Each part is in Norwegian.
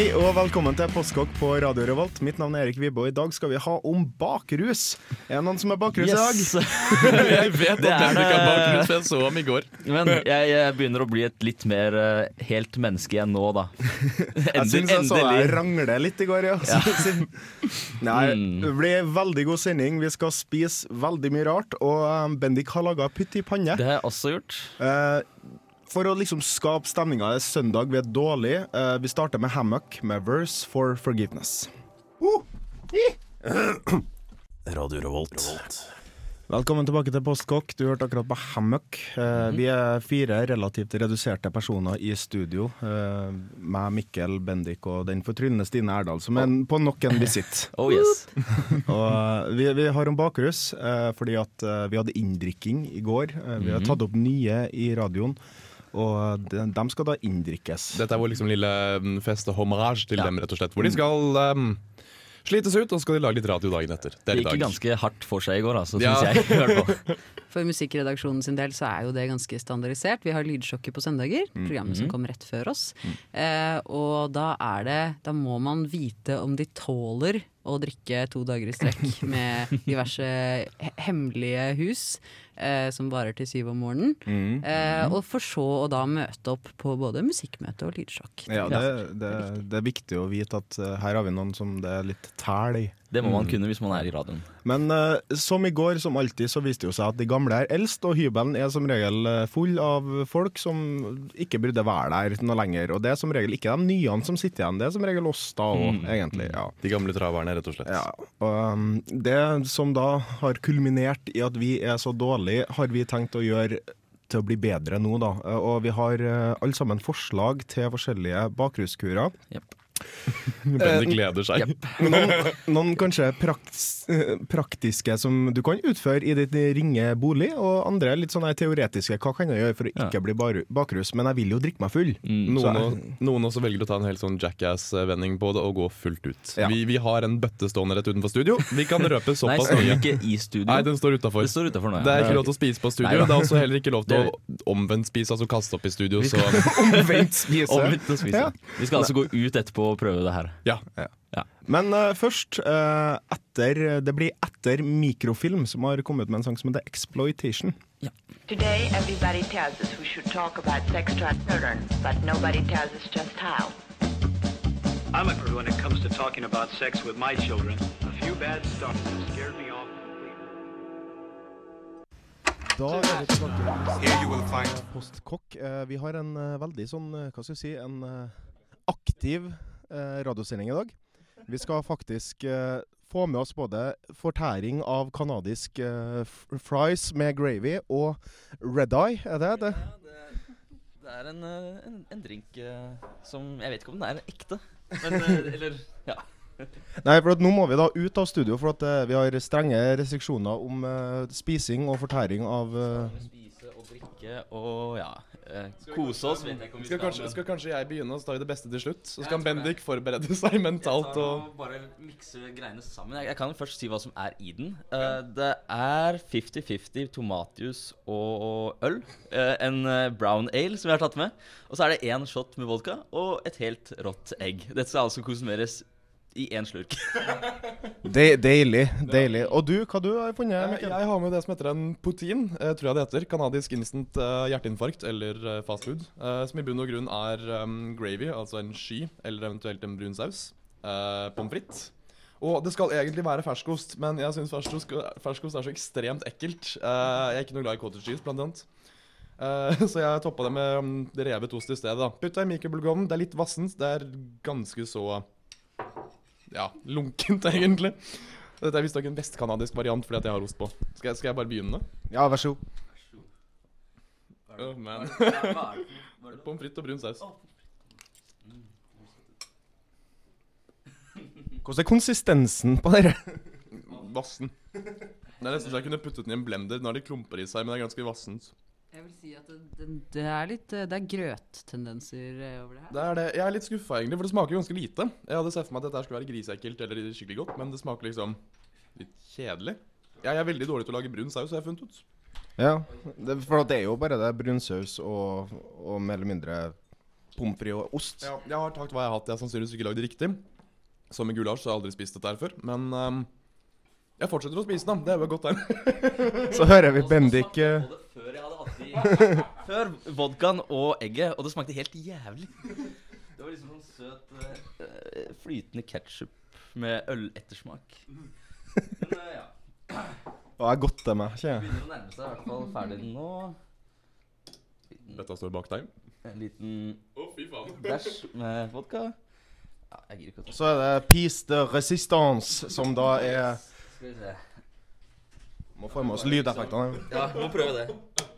Hei og velkommen til Postkokk på Radio Revolt. Mitt navn er Erik Vibe, og i dag skal vi ha om bakrus. Er det noen som er bakrus i dag? jeg vet at Det er Bendik er det. bakgrunn, for jeg så ham i går. Men jeg, jeg begynner å bli et litt mer eh, helt menneske igjen nå, da. Jeg syns jeg så deg rangle litt i går, ja. Nei, Mm. det blir veldig god sending. Vi skal spise veldig mye rart, og um, Bendik har laga pytt i panne. Det har jeg også gjort. Eh, for å liksom skape stemninga er søndag vi er dårlig. Eh, vi starter med Hammock med 'Verse for Forgiveness'. Radio Revolt. Velkommen tilbake til Postkokk. Du hørte akkurat på Hammock. Eh, Vi er fire relativt reduserte personer i studio. Eh, meg, Mikkel, Bendik og den fortryllende Stine Erdal, som er på nok en visitt. Oh yes. Og eh, vi, vi har om bakrus eh, fordi at eh, vi hadde inndrikking i går. Eh, vi har tatt opp nye i radioen, og de, de skal da inndrikkes. Dette er vår liksom lille mm, fest og hommage til Ja. dem, rett og slett. Hvor de skal um, slites ut, og så skal de lage litt radio dagen etter. Det gikk dag. ganske hardt for seg i går, altså, Ja. jeg. For musikkredaksjonen sin del så er jo det ganske standardisert. Vi har lydsjokket på søndager, programmet som kom rett før oss. Eh, og da er det Da må man vite om de tåler å drikke to dager i strekk med diverse he hemmelige hus eh, som varer til syv om morgenen. Mm. Eh, og for så å da møte opp på både musikkmøte og lydsjokk. Ja, det, det, det er viktig å vite at eh, her har vi noen som det er litt tæl i. Det må man kunne hvis man er i radioen. Men uh, som i går, som alltid, så viste det jo seg at de gamle er eldst, og hybelen er som regel eh, full av folk som ikke burde være der noe lenger. Og det er som regel ikke de nye som sitter igjen, det er som regel oss da òg, egentlig. Ja. De gamle traverne, rett og slett. Ja, og um, Det som da har kulminert i at vi er så dårlige, har vi tenkt å gjøre til å bli bedre nå, da. Eh, Og vi har uh, alle sammen forslag til forskjellige bakruskurer. Bendik gleder seg. Noen, noen kanskje praktis, eh, praktiske som du kan utføre i ditt ringe bolig, og andre litt sånne teoretiske. Hva kan jeg gjøre for å ikke Ja. bli bakrus? Men jeg vil jo drikke meg full. Mm. Noen, jeg- noen også velger å ta en helt sånn jackass-vending på det og gå fullt ut. Ja. Vi, vi har en bøtte stående rett utenfor studio. Vi kan røpe såpass mye. ikke i studio. Nei, den står utafor. Det står nå, Det er ikke lov til å spise på studio. Nei ja. Det er også heller ikke lov til Det- å omvendt spise, altså kaste opp i studio. Vi Så Omvendt spise. Omvendt spise. Ja. Vi skal altså gå ut etterpå og prøve det her. ja. Men uh, først, uh, etter, det blir etter Mikrofilm, som har kommet med en sang som heter Exploitation. Today, everybody tells us we should talk about sex to but nobody tells us just how. I'm a when it comes to talking about sex with my children. A few bad stuff have scared me off. Da er vi tilbake Postkokk. Eh, Vi har en veldig sånn, hva skal vi si, en aktiv eh, radiosending i dag. Vi skal faktisk eh, få med oss både fortæring av kanadisk eh, fries med gravy og red eye, er det det? Det er en, eh, en, en drink eh, som Jeg vet ikke om den er ekte, men eh, Eller ja. Nei, for nå må vi da ut av studio, for at vi har strenge restriksjoner om spising og fortæring av og drikke og ja. eh, kose oss. jeg Skal kanskje, skal kanskje jeg begynne, og så tar vi det beste til slutt? Så kan Bendik forberede seg mentalt og Bare mikse greiene sammen. Jeg, jeg kan først si hva som er i den. Eh, det er 50-50 tomatjuice og øl. Eh, en eh, brown ale som vi har tatt med. Og så er det én shot med vodka og et helt rått egg. Dette skal altså konsumeres i én slurk. de, Deilig. deilig. Og du, hva du har funnet? Jeg, jeg har med det som heter en poutine, eh, tror jeg det heter. Kanadisk instant eh, hjerteinfarkt eller uh, fast food. eh, som i bunn og grunn er um, gravy, altså en sky, eller eventuelt en brun saus. Uh, Pommes frites. Og det skal egentlig være ferskost, men jeg syns ferskost, ferskost er så ekstremt ekkelt. Eh, jeg er ikke noe glad i cottage cheese, blant annet. Eh, så jeg toppa det med revet ost i stedet. da Putta i mikrobølgeovnen. Det er litt vassent. Det er ganske så ja, lunkent, egentlig. Dette er visstnok en vestkanadisk variant fordi at jeg har ost på. Skal jeg, skal jeg bare begynne? Ja, vær så god. Oh, man. Pommes frites og brun saus. Hvordan er konsistensen på dere? Vassen. Det er nesten så jeg kunne puttet den i en blender. Nå har de klumper i seg, men det er ganske vassent. Jeg vil si at det, det, det er litt eh, Det er grøttendenser eh, over det her. Det er det. Jeg er litt skuffa, egentlig, for det smaker ganske lite. Jeg hadde sett for meg at dette skulle være griseekkelt eller skikkelig godt, men det smaker liksom litt kjedelig. Jeg er veldig dårlig til å lage brun saus, har jeg funnet ut. Ja, det, for det er jo bare det brunsaus og, og mer eller mindre pommes frites og ost. Ja, jeg har takt hva jeg har hatt. Jeg har sannsynligvis ikke lagd det riktig. Som med gulasj så har jeg aldri spist dette her før. Men um, jeg fortsetter å spise den. Det er jo godt tegn. Så hører vi Bendik eh, Før vodkaen og egget, og det smakte helt jævlig. Det var liksom sånn søt uh, flytende ketsjup med ølettersmak. Men uh, ja. Og jeg godter meg, ikke? Begynner å nærme seg i hvert fall ferdig nå. Dette står bak deg. En liten bæsj med vodka. Ja, jeg gir ikke å ta Så er det Peace de Resistance, som da er Skal vi se. Må få med oss lydeffektene. Ja, vi må prøve det.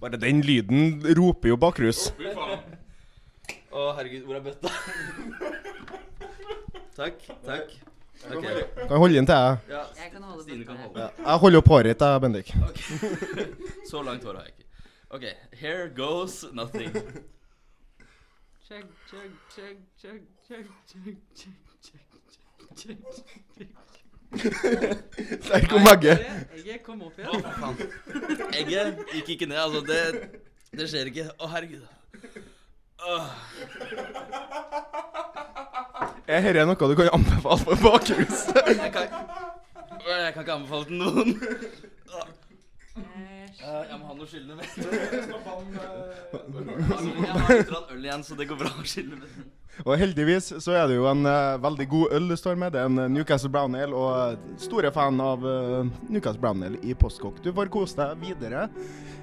Bare den lyden roper jo bakrus. Fy faen. Å, herregud, hvor er bøtta? takk. Takk. Ok. Kan jeg holde den til jeg? Ja, Jeg kan holde Stine kan bøtta holde. Ja, jeg holder opp håret ditt, jeg, Bendik. Så langt hår har jeg ikke. OK. Here goes nothing. Chug, chug, chug, chug, chug, chug, chug, chug, chug, chug. Der kom begge. Egget kom opp igjen. faen. Egget gikk ikke ned. Altså, det, det skjer ikke. Å, herregud. Åh. Er dette noe du kan anbefale for bakhuset? Jeg kan, jeg kan ikke anbefale det til noen. Eh, Jeg må ha noe skyldende med. Altså, Jeg har litt grann øl igjen, så det går bra å skylle med. Og heldigvis så er det jo en uh, veldig god øl du står med. Det er en eh, Newcastle Brown Ale, og eh, store fan av uh, Newcastle Brown Ale i Postkokk. Du får kose deg videre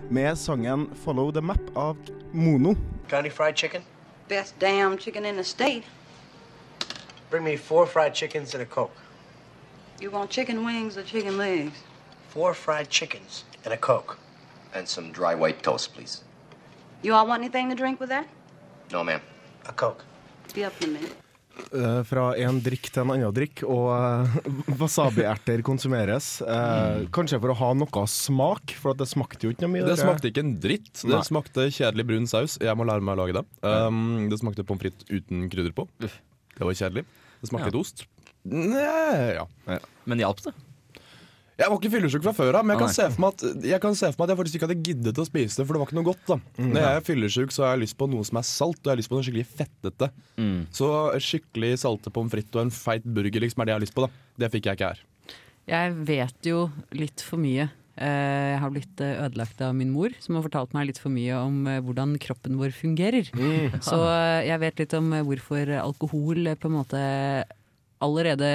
med sangen 'Follow the Map' av Mono. Got any fried chicken? Best damn chicken in the state. Bring me four fried chickens and a Coke. You want chicken wings or chicken legs? Four fried chickens and a Coke. And some dry white toast, please. You all want anything to drink with that? No, ma'am. A Coke. Eh, fra en drikk til en annen drikk, og eh, wasabi-erter konsumeres. Eh, Kanskje for å ha noe smak, for at det smakte jo ikke noe mye. Det dere. smakte ikke en dritt. Det Nei. smakte kjedelig brun saus. Jeg må lære meg å lage det. Um, det smakte pommes frites uten krydder på. Det var kjedelig. Det smakte Ja. litt ost. Nei, ja. Men hjalp det? Jeg var ikke fyllesyk fra før av, men jeg kan, se for meg at, jeg kan se for meg at jeg faktisk ikke hadde giddet å spise det, for det var ikke noe godt. da Når jeg er fyllesyk, så har jeg lyst på noe som er salt, og jeg har lyst på noe skikkelig fettete. Så skikkelig salte pommes frites og en feit burger liksom er det jeg har lyst på. da Det fikk jeg ikke her. Jeg vet jo litt for mye. Eh, Jeg har blitt eh, ødelagt av min mor, som har fortalt meg litt for mye om eh, hvordan kroppen vår fungerer. Så eh, jeg vet litt om hvorfor alkohol på en måte allerede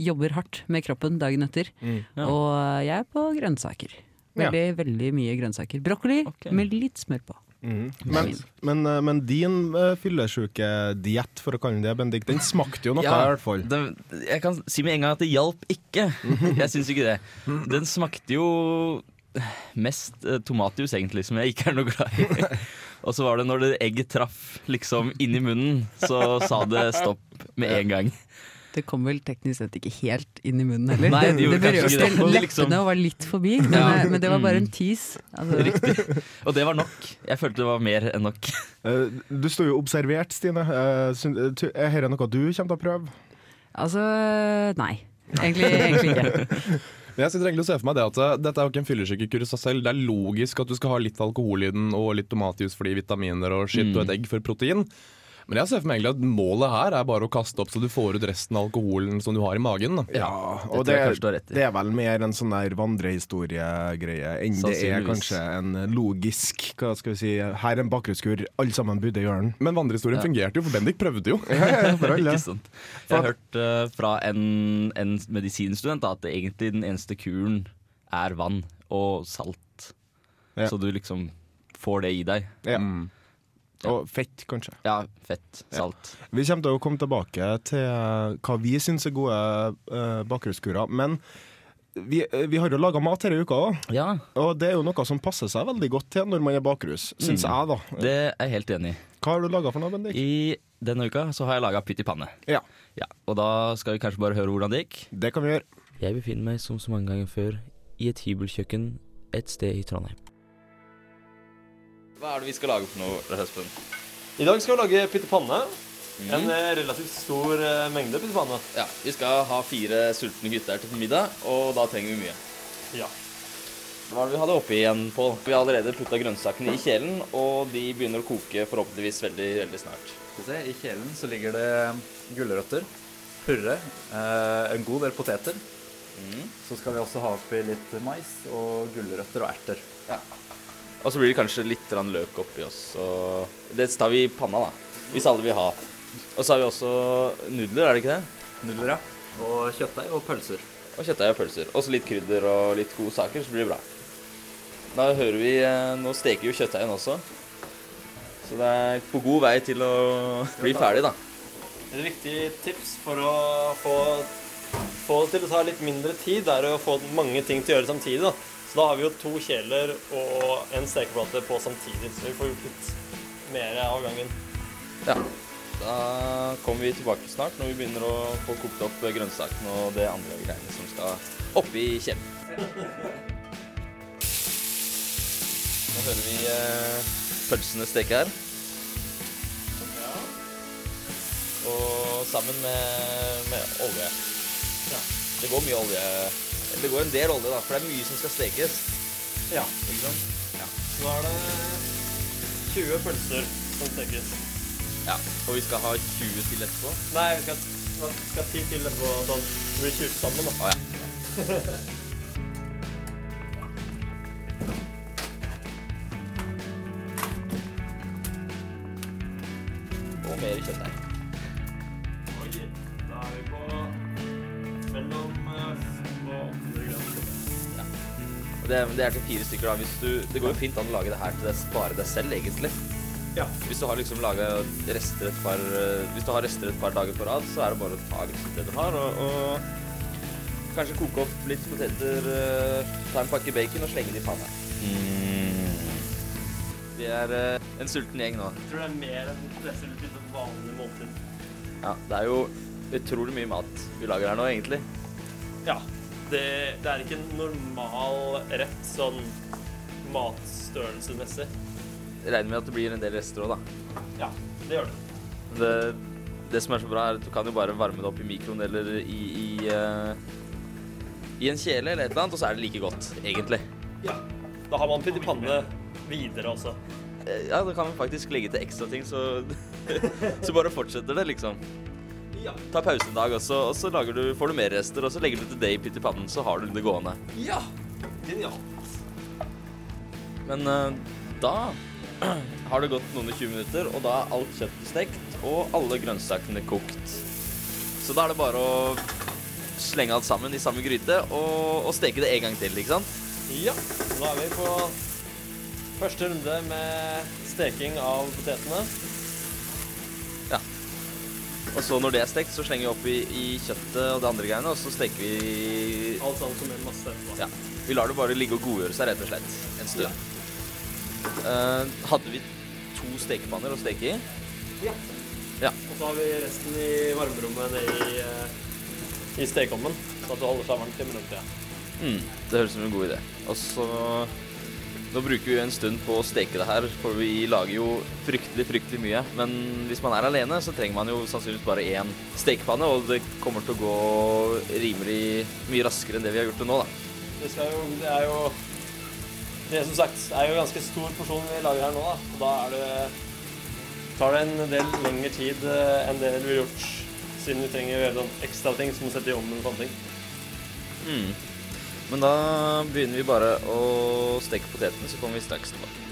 jobber hardt med kroppen dagen etter. Ja. Og eh, jeg er på grønnsaker. Ja. Veldig, veldig mye grønnsaker. Brokkoli okay. med litt smør på. Mm. Men, men, eh, men din uh, fyllesyke-diett, for å kalle den det, Bendik, den smakte jo noe, Ja. i hvert fall. Den, jeg kan si med en gang at det hjalp ikke. Jeg syns ikke det. Den smakte jo mest eh, tomatjus, egentlig, som jeg ikke er noe glad i. Og så var det når det egget traff liksom inni munnen, så sa det stopp med en gang. Det kom vel teknisk sett ikke helt inn i munnen heller. Nei, det gjorde kanskje berørte det. leppene Liksom. og var litt forbi, men, Ja. eh, men det var bare en Mm. tease. Altså, Riktig. Og det var nok. Jeg følte det var mer enn nok. Eh, du sto jo observert, Stine. Eh, Er dette noe du kommer til å prøve? altså nei. Egentlig, egentlig ikke. Jeg sitter egentlig og ser for meg det at Dette er jo ikke en fyllesykekur i seg selv. Det er logisk at du skal ha litt alkohol i den og litt tomatjus fordi vitaminer og skitt Mm. og et egg for protein. Men jeg ser for meg egentlig at målet her er bare å kaste opp så du får ut resten av alkoholen som du har i magen. Da. Ja, og det, det, det er vel mer en sånn der vandrehistoriegreie enn det er kanskje en logisk Hva skal vi si Her er en bakgrunnskur, alle sammen burde gjøre den. Men vandrehistorien Ja. fungerte jo, for Bendik prøvde jo. For alle. Ikke sant. Jeg har hørt eh, fra en, en medisinstudent da, at det egentlig den eneste kuren er vann og salt. Ja. Så du liksom får det i deg. Ja. Mm. Og fett, kanskje. Ja, fett, salt. Vi kommer til å komme tilbake til eh, hva vi syns er gode uh, bakgrunnskurer. Men vi, eh, vi har jo laga mat denne uka òg, Ja, og det er jo noe som passer seg veldig godt til når man er bakrus, syns Mm. jeg, da. det er jeg helt enig i. Hva har du laga for noe, Bendik? I Denne uka så har jeg laga pytt i panne. Ja. Ja, og da skal vi kanskje bare høre hvordan det gikk. Det kan vi gjøre. Jeg befinner meg som så mange ganger før i et hybelkjøkken et sted i Trondheim. Hva er det vi skal lage for noe, Espen? I dag skal vi lage pyttepanne. Mm. En eh, relativt stor eh, mengde pyttepanne. Ja, vi skal ha fire sultne gutter til middag, og da trenger vi mye. Ja. Hva er det vi hadde oppi igjen, Pål? Vi har allerede putta grønnsakene i kjelen, og de begynner å koke forhåpentligvis veldig, veldig snart. Skal vi se, I kjelen så ligger det gulrøtter, purre, eh, en god del poteter. Så skal vi også ha oppi litt mais og gulrøtter og erter. Ja. Og så blir det kanskje litt løk oppi oss. Og det tar vi i panna, da. Hvis alle vil ha. Og så har vi også nudler, er det ikke det? Nudler, ja. Og kjøttdeig og pølser. Og kjøttdeig og pølser. Og så litt krydder og litt gode saker, så blir det bra. Da hører vi eh, Nå steker jo kjøttdeigen også. Så det er på god vei til å bli ferdig, da. Et viktig tips for å få, få det til å ta litt mindre tid, er å få mange ting til å gjøre samtidig. da. Da har vi jo to kjeler og en stekeplate på samtidig, så vi får gjort litt mer av gangen. Ja. Da kommer vi tilbake snart når vi begynner å få kokt opp grønnsakene og det andre greiene som skal oppi kjelen. Nå hører vi eh, pølsene steke her. Og sammen med, med olje. Det går mye olje. Det går en del olje, da, for det er mye som skal stekes. Ja. Ikke sant? Ja. Nå er det 20 pølser som stekes. ja. Og vi skal ha 20 til etterpå. Nei, vi skal, vi skal 10 til etterpå. Det blir 20 sammen, da. Å ja. Og mer kjøtt Oi, det, det er til fire stykker. da. Hvis du, det går jo fint an å lage det her til deg, bare deg selv, egentlig. Ja. Hvis du har liksom laga rester et par eh, Hvis du har rester et par dager på rad, så er det bare å ta liksom det du har, og, og kanskje koke opp litt poteter, eh, ta en pakke bacon og slenge det i panna. Vi er eh, en sulten gjeng nå. Jeg tror det er mer enn det ser ut som et vanlig måltid. Ja, det er jo utrolig mye mat vi lager her nå, egentlig. Ja. Det, det er ikke en normal rett sånn matstørrelsesmessig. Regner med at det blir en del rester òg, da. Ja, det gjør det. Det, det som er så bra, er at du kan jo bare varme det opp i mikroen eller i, i, uh, i en kjele eller et eller annet, og så er det like godt, egentlig. Ja. Da har man pytt i panne videre også. Eh, Ja, da kan man faktisk legge til ekstra ting, så, så bare fortsetter det, liksom. Ja. Ta pause en dag og så lager du, får du mer rester, og så legger du til det i pyttipannen, så har du det gående. Ja. Genialt. Men eh, da har det gått noen og 20 minutter, og da er alt kjøttet stekt, og alle grønnsakene kokt. Så da er det bare å slenge alt sammen i samme gryte og, og steke det en gang til, ikke sant? Ja. Nå er vi på første runde med steking av potetene. Ja. Og så når det er stekt, så slenger vi opp i, kjøttet og det andre greiene, og så steker vi Alt sammen som en masse etterpå. Ja. Vi lar det bare ligge og godgjøre seg, rett og slett, en stund. Eh, hadde vi to stekepanner å steke i? Ja. Ja. Og så har vi resten i varmerommet nede i, uh, i stekeovnen, så at det holder seg varmt i minutter. Ja. Mm, det høres ut som en god idé. Og så Nå bruker vi en stund på å steke det her, for vi lager jo fryktelig, fryktelig mye. Men hvis man er alene, så trenger man jo sannsynligvis bare én stekepanne, og det kommer til å gå rimelig mye raskere enn det vi har gjort det nå, da. Det, jo, det er jo Det som sagt er jo ganske stor porsjon vi lager her nå, da. Og da er det tar det en del lengre tid eh, enn det vi har gjort siden vi trenger å gjøre sånn ekstra ting som å sette i ovnen og sånne ting. Mm. Men da begynner vi bare å steke potetene, så kommer vi straks tilbake.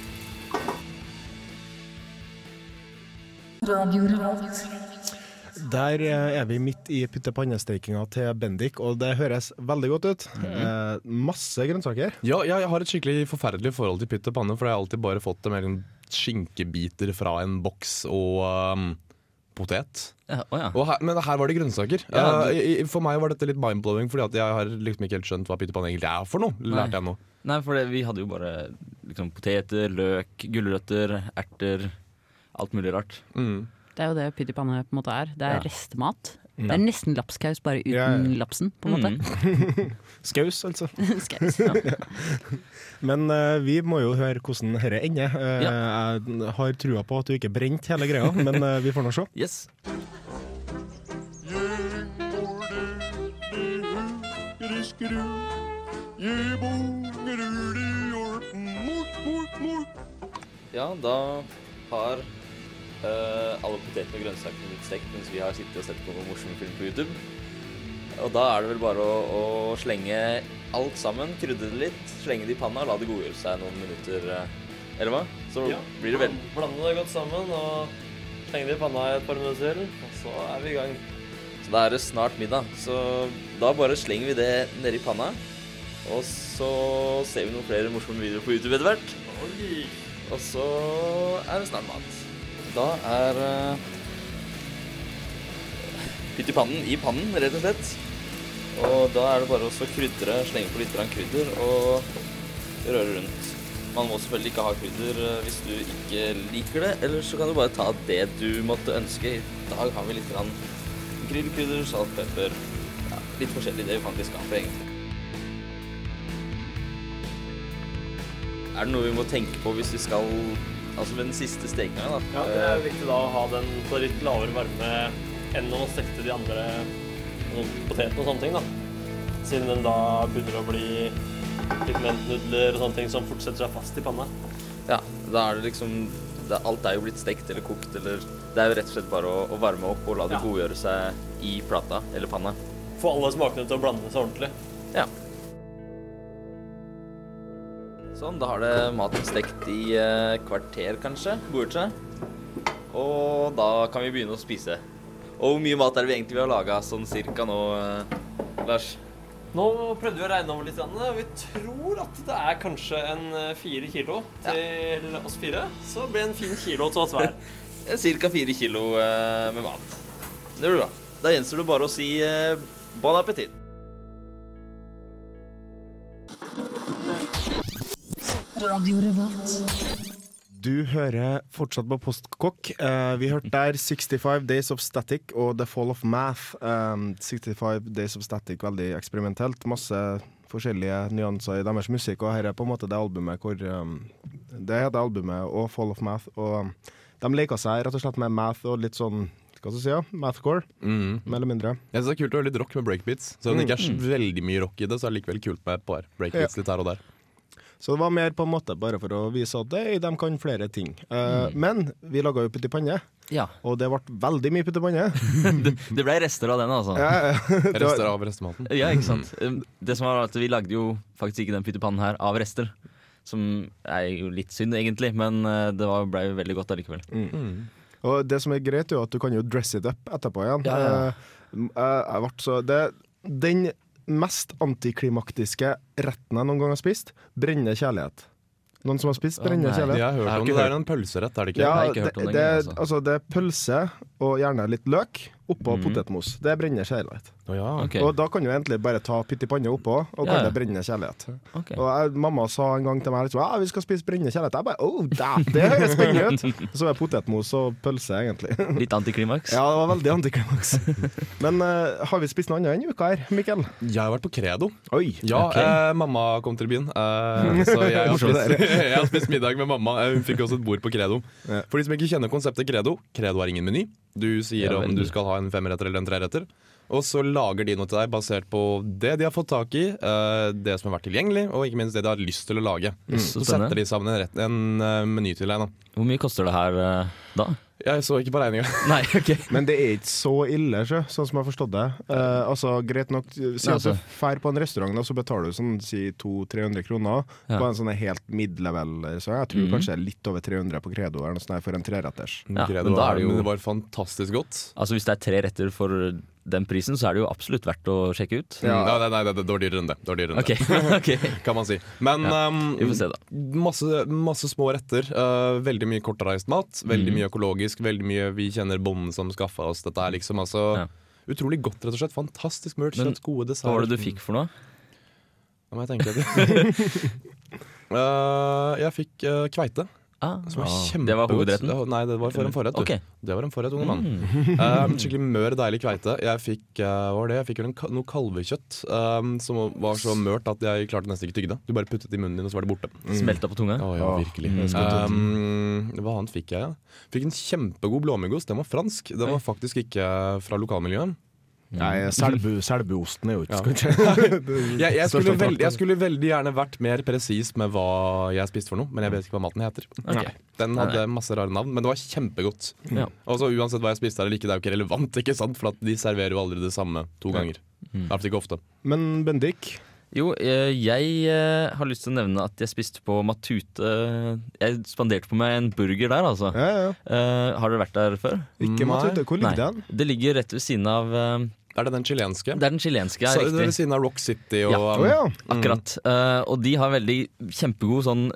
Der eh, er vi midt i pytte-pannestekinga til Bendik, og det høres veldig godt ut. Eh, masse grønnsaker. Ja, ja, jeg har et skikkelig forferdelig forhold til pytt og panne, for jeg har alltid bare fått det med en skinkebiter fra en boks og um, potet. Ja, å ja. Og her, men her var det grønnsaker. Ja, du- Uh, for meg var dette litt mind-blowing, fordi at jeg har liksom ikke helt skjønt hva pyttipanne egentlig er for noe. Nei. Jeg noe? Nei, for det, vi hadde jo bare liksom, poteter, løk, gulrøtter, erter Alt mulig rart. Mm. Det er jo det pyttipanne på en måte er. Det er Ja. restemat. Mm. Det er nesten lapskaus, bare uten Ja, ja. lapsen, på en måte. Skaus, altså. Skaus, ja. Men uh, vi må jo høre hvordan dette ender. Eh, Jeg har trua på at du ikke brente hele greia, men uh, vi får nå se. Yes. Ja, da har eh, alle potetene og grønnsakene blitt stekt mens vi har sittet og sett på noen morsomme film på YouTube. Og da er det vel bare å, å slenge alt sammen, krydre det litt, slenge det i panna la det godgjøre seg noen minutter. eh, Eller hva? Så Ja. blir det vel Blande det godt sammen og slenge det i panna i et par minutter, og så er vi i gang. Så da er det snart middag. Så da bare slenger vi det nedi panna. Og så ser vi noen flere morsomme videoer på YouTube etter hvert. Og så er det snart mat. Da er uh, pytt i pannen i pannen, rett og slett. Og da er det bare å krydre, slenge på litt krydder og røre rundt. Man må selvfølgelig ikke ha krydder eh, hvis du ikke liker det, eller så kan du bare ta det du måtte ønske. I dag har vi litt grillkrydder, salt, pepper. Ja, litt forskjellig det vi faktisk har på egentlig. Er det noe vi må tenke på hvis vi skal Altså ved den siste stekinga, da? Ja, det er viktig da å ha den på litt lavere varme enn å stekte de andre sånn potetene og sånne ting, da. Siden den da begynner å bli litt mentnudler og sånne ting som fortsetter seg fast i panna. Ja, da er det liksom det, Alt er jo blitt stekt eller kokt, eller Det er jo rett og slett bare å, å varme opp og la det Ja. godgjøre seg i plata eller panna. Få alle smakene til å blande seg ordentlig. Ja. Sånn, da har det maten stekt i eh, kvarter, kanskje. Godgjort seg. Og da kan vi begynne å spise. Og hvor mye mat er det vi egentlig har ha laga sånn cirka nå, eh, Lars? Nå prøvde vi å regne over litt. og Vi tror at det er kanskje en eh, fire kilo til oss fire. Så det blir en fin kilo til oss hver. Cirka fire kilo eh, med mat. Det blir bra. Da gjenstår det bare å si eh, bon appétit. Du hører fortsatt på Postkokk. Uh, vi hørte der 65 Days of Static og The Fall of Math. Um, 65 Days of Static, veldig eksperimentelt. Masse forskjellige nyanser i deres musikk, og her er på en måte det albumet hvor um, Det heter albumet og Fall of Math, og de leker seg rett og slett med math og litt sånn hva skal jeg si, ja? Mathcore, Mm. mer eller mindre. Jeg synes det er kult å høre litt rock med breakbeats. Selv om det ikke er Mm. veldig mye rock i det, så er det likevel kult med et par breakbeats Ja. litt her og der. Så det var mer på en måte bare for å vise at de, de kan flere ting. Eh, Men vi laga jo pytt i panne, Ja. og det ble veldig mye pytt i panne. det, det ble rester av den, altså. Ja, ja. Rester av restematen. Ja, ikke sant. Um, Det som var at Vi lagde jo faktisk ikke den pyttipannen her av rester. Som er jo litt synd, egentlig, men uh, det var- ble jo veldig godt allikevel. Mm. Og det som er greit, er jo at du kan jo dress it up etterpå igjen. Ja, ja. Uh, ble så det, Den mest antiklimaktiske retten jeg noen gang har spist, brennende kjærlighet. Noen som har spist brennende kjærlighet? Jeg har hørt om det. Det er en pølserett, er det ikke? Ja, Jeg har ikke hørt om det, det, altså. altså, det er pølse og gjerne litt løk oppå mm. potetmos. Det er brennende kjærlighet. Oh, ja. okay. Og da kan du egentlig bare ta pytt i panne oppå og Ja, ja. det brennende kjærlighet. Okay. Og jeg, mamma sa en gang til meg liksom, ja, vi skal spise brennende kjærlighet. Jeg bare oh, that, det høres spennende ut! Så er det potetmos og pølse, egentlig. Litt antiklimaks. Ja, det var veldig antiklimaks. Men uh, har vi spist noe annet denne uka her, Mikkel? Jeg har vært på Credo. Oi. Ja, okay. eh, mamma kom til byen, eh, så jeg har, spist, jeg har spist middag med mamma. Eh, Hun fikk også et bord på Credo. Ja. For de som ikke kjenner konseptet Credo, Credo har ingen meny. Du sier om du skal ha en femretter eller en treretter. Og så lager de noe til deg basert på det de har fått tak i, eh, det som har vært tilgjengelig, og ikke minst det de har lyst til å lage. Så Så setter de sammen en, rett, en eh, meny til deg. da Hvor mye koster det her uh, da? Jeg så ikke på regninga. Okay. Men det er ikke så ille, sjø, sånn som jeg har forstått det. Eh, altså, Greit nok, si at du altså. drar på en restaurant, og så betaler du sånn si 200-300 kroner Ja. på en sånn helt mid-level. Så jeg tror mm. kanskje litt over 300 på Credo eller noe sånt for en treretters. Ja, Credo men da er det jo- men det var fantastisk godt. Altså Hvis det er tre retter for den prisen, så er det jo absolutt verdt å sjekke ut. Ja. Nei, nei, nei, det var dyrere enn det. det, dyrere enn okay. det. ok. kan man si. Men Ja, um, se. Masse, masse små retter. uh, veldig mye kortreist mat. Veldig mm. mye økologisk. Veldig mye Vi kjenner bonden som skaffa oss dette. her, liksom altså Ja. Utrolig godt, rett og slett. Fantastisk merch. Men gode desserter. Hva var det du fikk for noe? Da må jeg tenke litt. Uh, jeg fikk uh, kveite. Ah, som var ah, kjempegodt. det var hovedretten? Det var- Nei, det var for en forrett. du. Det var en forrett, unge mann. Mm. Eh, skikkelig mør, deilig kveite. Jeg fikk uh, var det? Jeg fikk en noe kalvekjøtt um, som var så mørt at jeg klarte nesten ikke tygge det. Du bare puttet det i munnen din, og så var det borte. Smelta på tunga? Oh, ja, Ja. virkelig. Mm. Um, hva annet fikk jeg? Ja? Fikk en kjempegod blåmuggost. Den var fransk. Den var faktisk ikke fra lokalmiljøet. Nei, selbu, Selbuosten er jo ikke. Jeg, jeg, skulle veldig, jeg skulle veldig gjerne vært mer presis med hva jeg spiste for noe, men jeg vet ikke hva maten heter. Okay. Den hadde masse rare navn, men det var kjempegodt. Ja. Og så Uansett hva jeg spiste eller ikke, det er jo ikke relevant, ikke sant? for at de serverer jo aldri det samme to Ja. ganger. Mm. Ikke ofte. Men Bendik, Jo, eh, jeg eh, har lyst til å nevne at jeg spiste på Matute Jeg spanderte på meg en burger der, altså. ja, ja. Eh, har dere vært der før? ikke Matute. Hvor ligger Nei. den? Det ligger rett ved siden av eh, Er det den chilenske? Det er den chilenske, ja, riktig. ved siden av Rock City og Ja. Oh, ja. mm. Akkurat. Uh, og de har veldig kjempegod sånn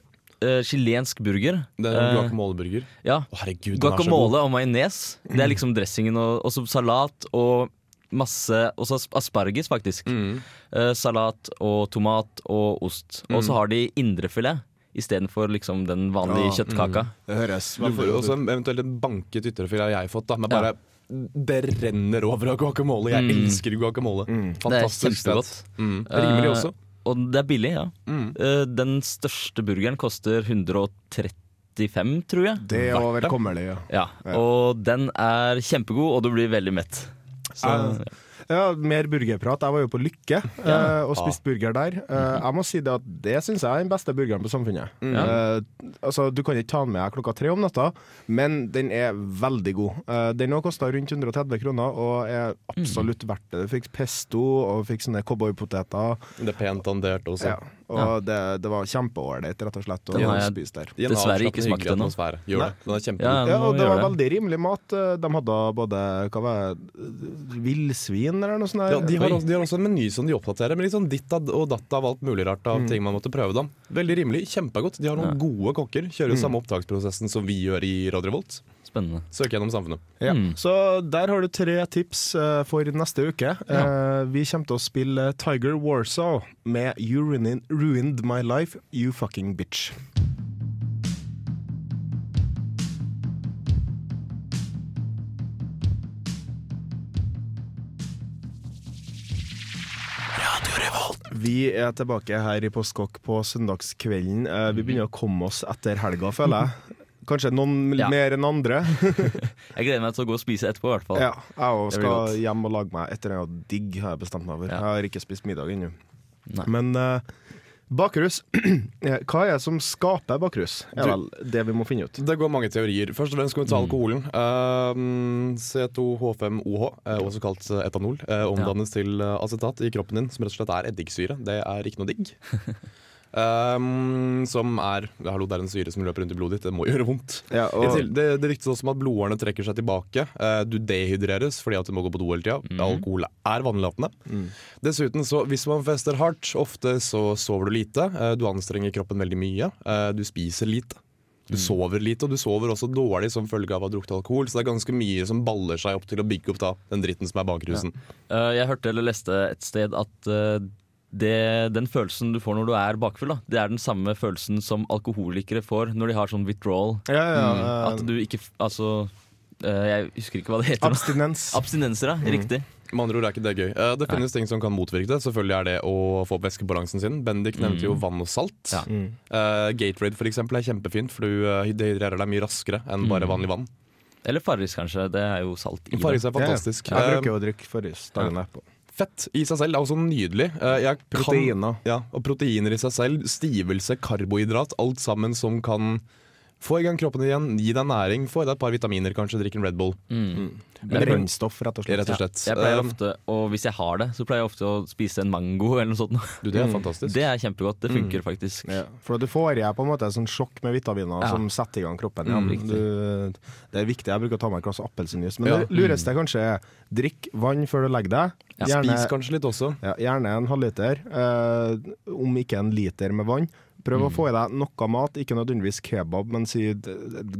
chilensk burger. Det er en Eh, guacamoleburger. ja. Å, herregud, den er så god. Guacamole og majones. Det er liksom dressingen, og så salat og masse Også så asparges, faktisk. Mm. Uh, salat og tomat og ost. Og så Mm. har de indrefilet istedenfor liksom den vanlige Ja, kjøttkaka. Det høres Du så får godt også eventuelt en banket ytrefilet har jeg fått, da. Men Ja. Det renner over av guacamole. Jeg Mm. elsker guacamole. Mm. Det er Fantastisk kjempegodt. Det Mm. Rimelig også. Uh, Og det er billig, ja. Mm. Uh, den største burgeren koster 135, tror jeg. Det er velkommelig, ja. Ja, Ja. Og den er kjempegod, og du blir veldig mett. Så, Ja. Ja, mer burgerprat. Jeg var jo på Lykke eh, og spiste burger der. Eh, jeg må si det at det syns jeg er den beste burgeren på Samfunnet. Eh, altså, du kan ikke ta den med klokka tre om natta, men den er veldig god. Eh, den har kosta rundt 130 kroner og er absolutt verdt det. Du fikk pesto og fikk sånne cowboypoteter. Det er pent dandert også. Ja. Og det, det var kjempeålreit, rett og slett, å jeg spise der. I en Dessverre ikke smakt ennå. Gjør det. Den er kjempegod. Ja, Ja, og det var veldig rimelig mat. De hadde både hva var villsvin eller noe sånt. der. Ja, de, har også, de har også en meny som de oppdaterer, med litt sånn ditt og datt av alt mulig rart av ting man måtte prøve. da Veldig rimelig, kjempegodt. De har noen Ja. gode kokker. Kjører jo samme opptaksprosessen som vi gjør i Radio Revolt. Spennende. Søk gjennom samfunnet. Ja. Mm. Så der har du tre tips uh, for neste uke. Eh, vi kommer til å spille Tiger Warsaw med You Ruined, ruined My Life, You Fucking Bitch. Vi er tilbake her i Postkokk på søndagskvelden. Eh, vi begynner å komme oss etter helga, føler jeg. Kanskje noen Ja. mer enn andre. Jeg gleder meg til å gå og spise etterpå, i hvert fall. Ja, jeg òg skal hjem og lage meg et eller annet digg, har jeg bestemt meg over. Ja. Jeg har ikke spist middag ennå. Men uh, bakrus Eh, Hva er det som skaper bakrus? Er Du- vel det vi må finne ut. Det går mange teorier. Først og fremst skal vi ta alkoholen. Uh, C2H5OH, eh, også kalt etanol, uh, omdannes til eh, acetat i kroppen din, som rett og slett er eddiksyre. Det er ikke noe digg. Um, som er Hallo, det er en syre som løper rundt i blodet ditt. Det må gjøre vondt. Ja, og, Det, det ryktes også om at blodårene trekker seg tilbake. Uh, du dehydreres fordi at du må gå på do hele tida. Alkohol er vannlatende. Mm. Dessuten, så hvis man fester hardt, ofte så sover du lite. Uh, du anstrenger kroppen veldig mye. Uh, du spiser lite. Du sover lite, og du sover også dårlig som følge av å ha drukket alkohol. Så det er ganske mye som baller seg opp til å bygge opp da, den dritten som er bakrusen. Eh, jeg hørte eller leste et sted at det, den følelsen du får når du er bakfull, da, det er den samme følelsen som alkoholikere får når de har sånn withdrawal. ja, ja, Mm. At du ikke Altså uh, Jeg husker ikke hva det heter. Abstinens. Abstinenser, ja. Riktig. Med andre ord er ikke det gøy. Uh, det finnes ting som kan motvirke det. Selvfølgelig er det å få opp væskebalansen sin. Bendik nevnte jo vann og salt. Ja. Mm. Eh, Gatorade for eksempel er kjempefint, for du uh, dehydrerer deg mye raskere enn bare vanlig vann. Eller Farris, kanskje. Det er jo salt i Farris er fantastisk. Jeg Eh, bruker å drikke Farris dagen etterpå. Fett i seg selv er også nydelig. Eh, jeg kan- Proteiner. Ja, og proteiner i seg selv. Stivelse, karbohydrat. Alt sammen som kan få i gang kroppen igjen, gi deg næring, få i deg et par vitaminer, kanskje drikk en Red Bull. Mm. Brennstoff, rett og slett. Rett og slett. Jeg pleier Eh, ofte, og hvis jeg har det, så pleier jeg ofte å spise en mango eller noe sånt. du, det er fantastisk. Det er kjempegodt. Det funker faktisk. Ja, for du får i deg på en måte et sånn sjokk med vitaminer Ja. som setter i gang kroppen. Mm, du, det er viktig. Jeg bruker å ta meg et glass appelsinjuice. Men Ja. det lureste kanskje er drikk vann før du legger deg. Ja, Spis kanskje litt også. ja, gjerne en halvliter, eh, om ikke en liter med vann. Prøv å få i deg noe mat, ikke nødvendigvis kebab, men si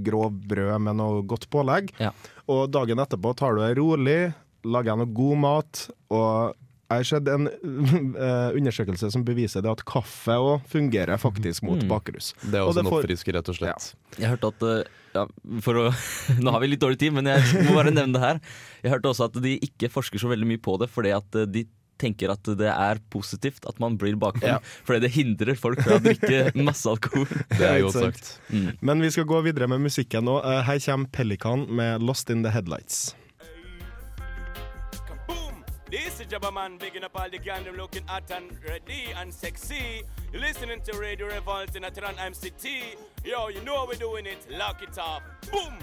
grovt brød med noe godt pålegg. Ja. Og dagen etterpå tar du det rolig, lager noe god mat, og Jeg har sett en eh, undersøkelse som beviser det at kaffe òg fungerer faktisk mot Mm. bakrus. Det er Og også en får- oppfrisker, rett og slett. Jeg hørte at eh, ja, for å, Nå har vi litt dårlig tid, men jeg må bare nevne det her. Jeg hørte også at de ikke forsker så veldig mye på det, fordi at eh, de tenker at det er positivt at man blir bakfull. Ja. Fordi det hindrer folk fra å drikke masse alkohol. Det er godt sagt. Mm. Men vi skal gå videre med musikken nå. Eh, Her kommer Pelikan med 'Lost in the Headlights'. This is Jabba Man, bigging up all the gang, them looking hot and ready and sexy. You're listening to Radio Revolt in Atran MCT. Yo, you know how we're doing it. Lock it up. Boom!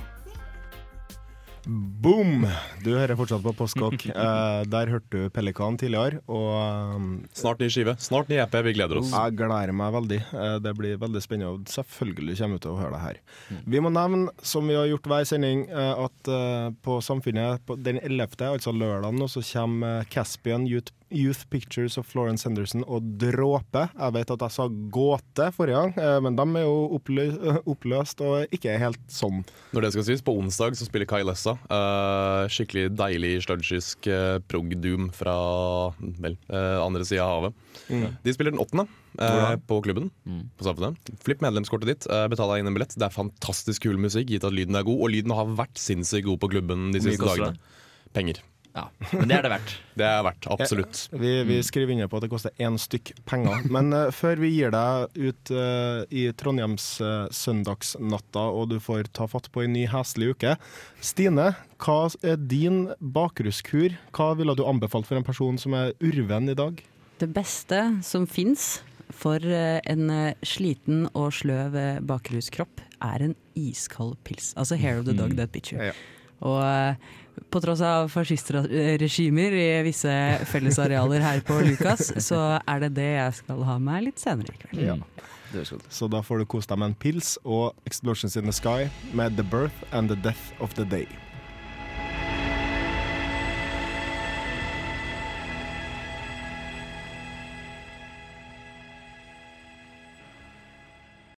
Boom! Du hører fortsatt på Postkokk. Eh, der hørte du Pelikan tidligere, og um, Snart ny skive. Snart ny EP. Vi gleder oss. Jeg gleder meg veldig. Eh, Det blir veldig spennende. og Selvfølgelig kommer vi til å høre det her. Vi må nevne, som vi har gjort hver sending, eh, at eh, på Samfunnet på den 11., altså lørdagen, så kommer eh, Caspian Youth, Youth Pictures of Florence Henderson og Dråpe. Jeg vet at jeg sa gåte forrige gang, eh, men de er jo opplø oppløst og ikke helt sånn. Når det skal sies, på onsdag så spiller Kai Lessa. eh, skikkelig deilig sludgisk uh, prog-doom fra vel, eh, andre sida av havet. Mm. De spiller den åttende eh, på klubben på Samfunnet. Flipp medlemskortet ditt, uh, betal deg inn en billett. Det er fantastisk kul musikk, gitt at lyden er god. Og lyden har vært sinnssykt god på klubben de siste dagene. Penger. Ja, Men det er det verdt. Det er verdt, absolutt. Vi, vi skriver under på at det koster én stykk penger. Men uh, før vi gir deg ut uh, i Trondheims uh, søndagsnatta og du får ta fatt på en ny heslig uke Stine, hva er din bakruskur? Hva ville du anbefalt for en person som er urven i dag? Det beste som fins for en sliten og sløv bakruskropp, er en iskald pils. Altså hair of the dog that bitcher. you. Ja. Og eh, på tross av fascistregimer i visse fellesarealer her på Lukas, så er det det jeg skal ha med litt senere i kveld. Ja. Så da får du kose deg med en pils og Explosions in the Sky med The Birth and the Death of the Day.